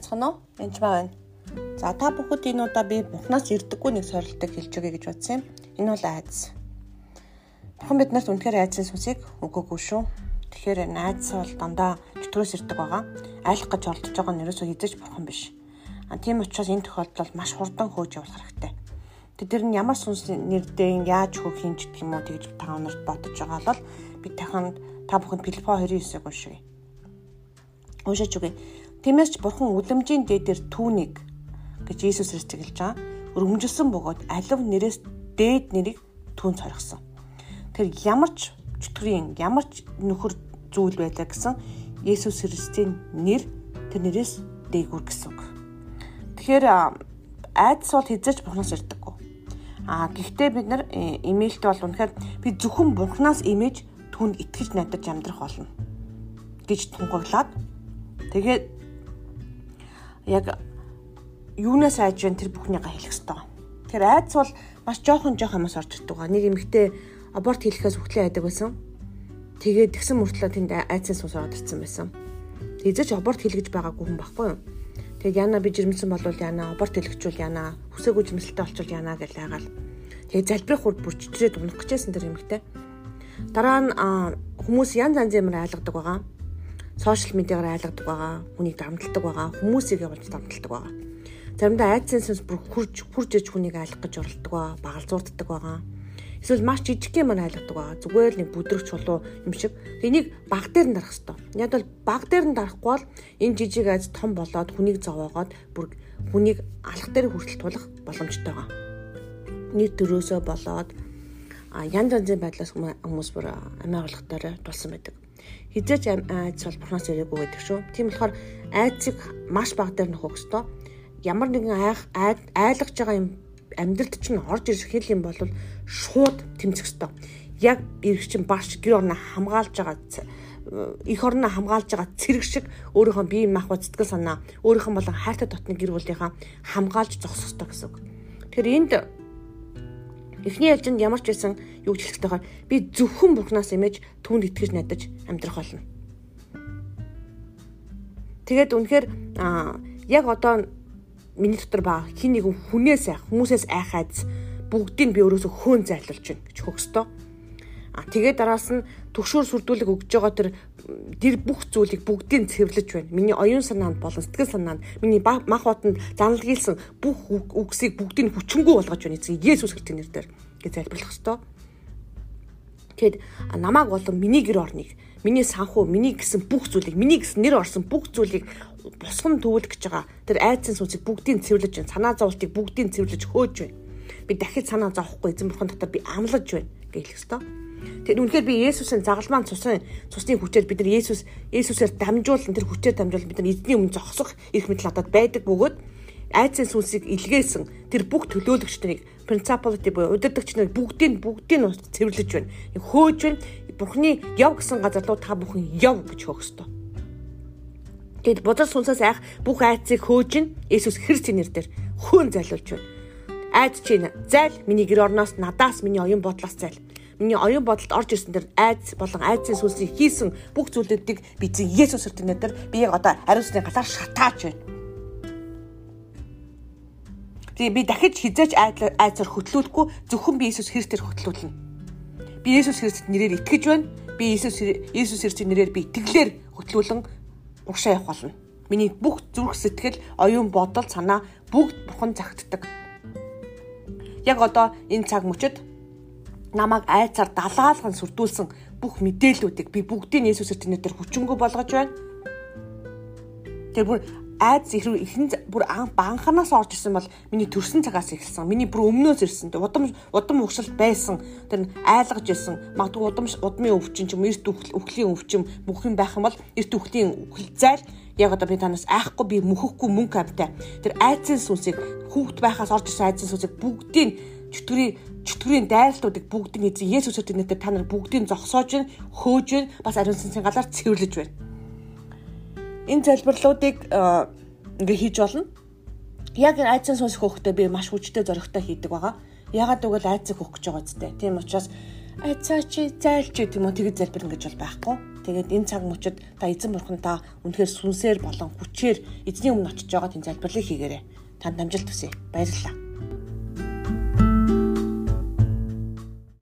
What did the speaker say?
байцгаана уу? Энд байна. За та бүхэд энэ удаа би Бурханаас ирдэггүй нэг сорилтыг хэлж өгье гэж бодсон юм. Энэ бол айдас. Бурхан биднэрт үнэхээр айдсын сүнсийг өгөөгүй шүү. Тэгэхээр найз бол дандаа чөтгөрөөс ирдэг байгаа. Айлах гэж оролдож байгаа нь ерөөсөө хизэж бурхан биш. А тийм учраас энэ тохиолдолд маш хурдан хөөж явах хэрэгтэй. Тэд нь ямар сүнс нэрдээ яаж хөөх юм ч гэх юм уу тэгж та нарт бодож байгаа бол би таханд та бүхэнд Филиппо 29-ыг уншия. Уншаач үгүй. Тиймээс ч бурхан үлэмжийн дээдэр түүнийг гэж Иесус Христ хэлж байгаа. Өргөмжилсөн бөгөөд алив нэрээс дээд нэрийг түүнд соргосон. Тэр ямар ч чөтгөрийн ямар ч нөхөр зүйл байлаа гэсэн Иесус Христийн нэр тэр нэрээс дээгүр гэсэн үг. Тэгэхээр айдас бол хизээч бурхнаас ирдэггүй. А гэхдээ бид нар имэйлт бол үнэхээр би зөвхөн бурхнаас имэж түнд итгэж найдаж амьдрах болно гэж тунгаглаад тэгээд яг юунаас айж вэ тэр бүхнийгаа хэлэх ёстой. Тэр айдас бол маш жоохон жоохон юмас орж ирдэг. Нэг эмэгтэй аборт хийхээс үхлээ айдаг байсан. Тэгээд тэгсэн мөртлөө тэнд айдсын сус ороод ирсэн байсан. Эзэж аборт хийлгэж байгаагүй хүн баггүй юу? Тэгээд яна би жирэмсэн болвол яна аборт хийлгэжүүл яна хүсээгүй жимсэлтэй олчвол яна гэж айгаал. Тэгээд залбирах хурд бүр чичрээд унах гэжсэн тэр эмэгтэй. Дараа нь хүмүүс янз янзын юмар айлгадаг байгаа сошиал медиагаар айлгадаг байгаа, хүнийг дамталдаг байгаа, хүмүүсийг явуулж дамталдаг байгаа. Заримдаа сүнс бүр хурж хурж иж хүнийг айлах гэж оролдог байгаа, багалзуурддаг байгаа. Эсвэл маш жижиг юм айлгадаг байгаа. Зүгээр л нэг бүдрэг чулуу юм шиг. Энийг баг дээр нь дарах хэвээр. Яг бол баг дээр нь дарахгүй бол энэ жижиг айц том болоод хүнийг зовоогоод бүр хүнийг алах дээр хүртэл тулах боломжтой байгаа. Нийт төрөөсөө болоод янз янзын байдлаас хүмүүс бүр амиа болгохоор тулсан байдаг хизээч айдас бол бурхнаас ирээгүй гэдэг шүү. Тийм болохоор айдсыг маш бага дээр нөхөх ёстой. Ямар нэгэн айх айлгаж байгаа юм амьдралд чинь орж ирэх хэл юм бол шууд тэмцэх ёстой. Яг ирэх чинь баш гэр орноо хамгаалж байгаа их орноо хамгаалж байгаа цэрэг шиг өөрийнхөө бие мах сэтгэл санаа өөрийнхөө болон хайртай дотны гэр бүлийнхаа хамгаалж зогсох ёстой гэсэн үг. Тэгэхээр энд Эхний ялжинд ямар ч байсан юу ч хэлэхтэйгээр би зөвхөн Бурханаас имэж түүнд итгэж найдаж амьдрах болно. Тэгээд үнэхээр яг одоо миний дотор байгаа хин нэгэн хүнээс айх, хүмүүсээс айх айдас бүгдийг би өөрөөсөө хөөн зайлуулж байна гэж хөгстөө. А тэгээд дараас нь төгшөөр сүрдүүлэг өгж байгаа тэр тэр бүх зүйлийг бүгдийг цэвэрлэж байна. Миний оюун санаанд болон сэтгэл санаанд миний мах утанд заналгийлсан бүх үгсийг бүгдийг хүчингү болгож байна эцэг Есүс Христосийн нэрээр гэж залбирлах ёстой. Тэгэд намааг болон миний гэр орныг, миний санхүү, миний гэсэн бүх зүйлийг, миний гэсэн нэр орсон бүх зүйлийг босгон төвлөх гэж байгаа. Тэр айдсан сүнсийг бүгдийг цэвэрлэж байна. Санаа зовлтыг бүгдийг цэвэрлэж хөөж байна. Би дахид санаа зовхгүй эзэн бурхан дотор би амлаж байна гэж хэлэх ёстой. Тэгэхээр үнэхээр би Есүсийн загалмаан цусын цусны хүчээр бид нар Есүс Есүсээр дамжуулан тэр хүчээр дамжуулан бид нар эзний өмнө зогсох эрх мэдэл надад байдаг бөгөөд айцын сүнсийг илгээсэн тэр бүх төлөөлөгч нарыг принципалити буюу удирдагч нарыг бүгдийг бүгдийг нь цэвэрлэж байна. Хөөж байна. Бурхны яв гэсэн газар руу та бүхэн яв гэж хөөх ёстой. Тэгэд бодол сүнсээс айх бүх айцыг хөөж ин Есүс Христийн нэрээр хөөн зайлуулж байна. Айд чинь зайл миний гэр орноос надаас миний оюун бодлоос зайл миний оюун бодолд орж ирсэн тэр айдс болон айдсын сүнсийг хийсэн бүх зүйлүүдийг би зэн Есүс Христосийн нэрээр би яг одоо ариусны галаар шатааж байна. Тэгээ би дахиж хизээч айцаар хөтлүүлэхгүй зөвхөн би Есүс Христээр хөтлүүлнэ. Би Есүс Христэд нэрээр итгэж байна. Би Есүс Есүс Христийн нэрээр би итгэлээр хөтлүүлэн уршаа явах болно. Миний бүх зүрх сэтгэл, оюун бодол, санаа бүгд бухан загтдаг. Яг одоо энэ цаг мөчид намайг айцаар далаалган сүрдүүлсэн бүх мэдээллүүдийг би бүгдийг Есүс Христосийн нэрээр хүчингү болгож байна. Тэр бүр айдс их ихэн бүр банханаас орж ирсэн бол миний төрсэн цагаас эхэлсэн. Миний бүр өмнөөс ирсэн. Удам удам угшилт байсан. Тэр айлгаж ирсэн. Магадгүй удам удмын өвчин ч юм эрт үхлийн өвчин бүх юм байх юм бол эрт үхлийн үхэл зайл яг одоо би танаас айхгүй би мөхөхгүй мөнгө амтай. Тэр айцын сүнсийг хүүхд байхаас орж ирсэн айцын сүнсийг бүгдийг чөтгөрийн чөтгөрийн дайралтуудыг бүгдийг эзэн Есүс Христосийн нэрээр та нар бүгдийг зогсоож байна, хөөж байна, бас ариун сүнсийн галаар цэвэрлэж байна. Энэ залбирлуудыг ингээ хийж болно. Яг энэ айцсан сүнс хөөхтэй би маш хүчтэй зоригтой хийдэг байгаа. Ягаад гэвэл айцыг хөөх гэж байгаа зү. Тийм учраас айцаа чи зайлч гэдэг юм уу тэгэд залбир ингэж бол байхгүй. Тэгээд энэ цаг мөчид та эзэн бурхан та үнэхээр сүнсээр болон хүчээр эзний өмнө очиж байгаа тийм залбирлыг хийгээрэй. Танд амжилт хүсье. Баярлалаа.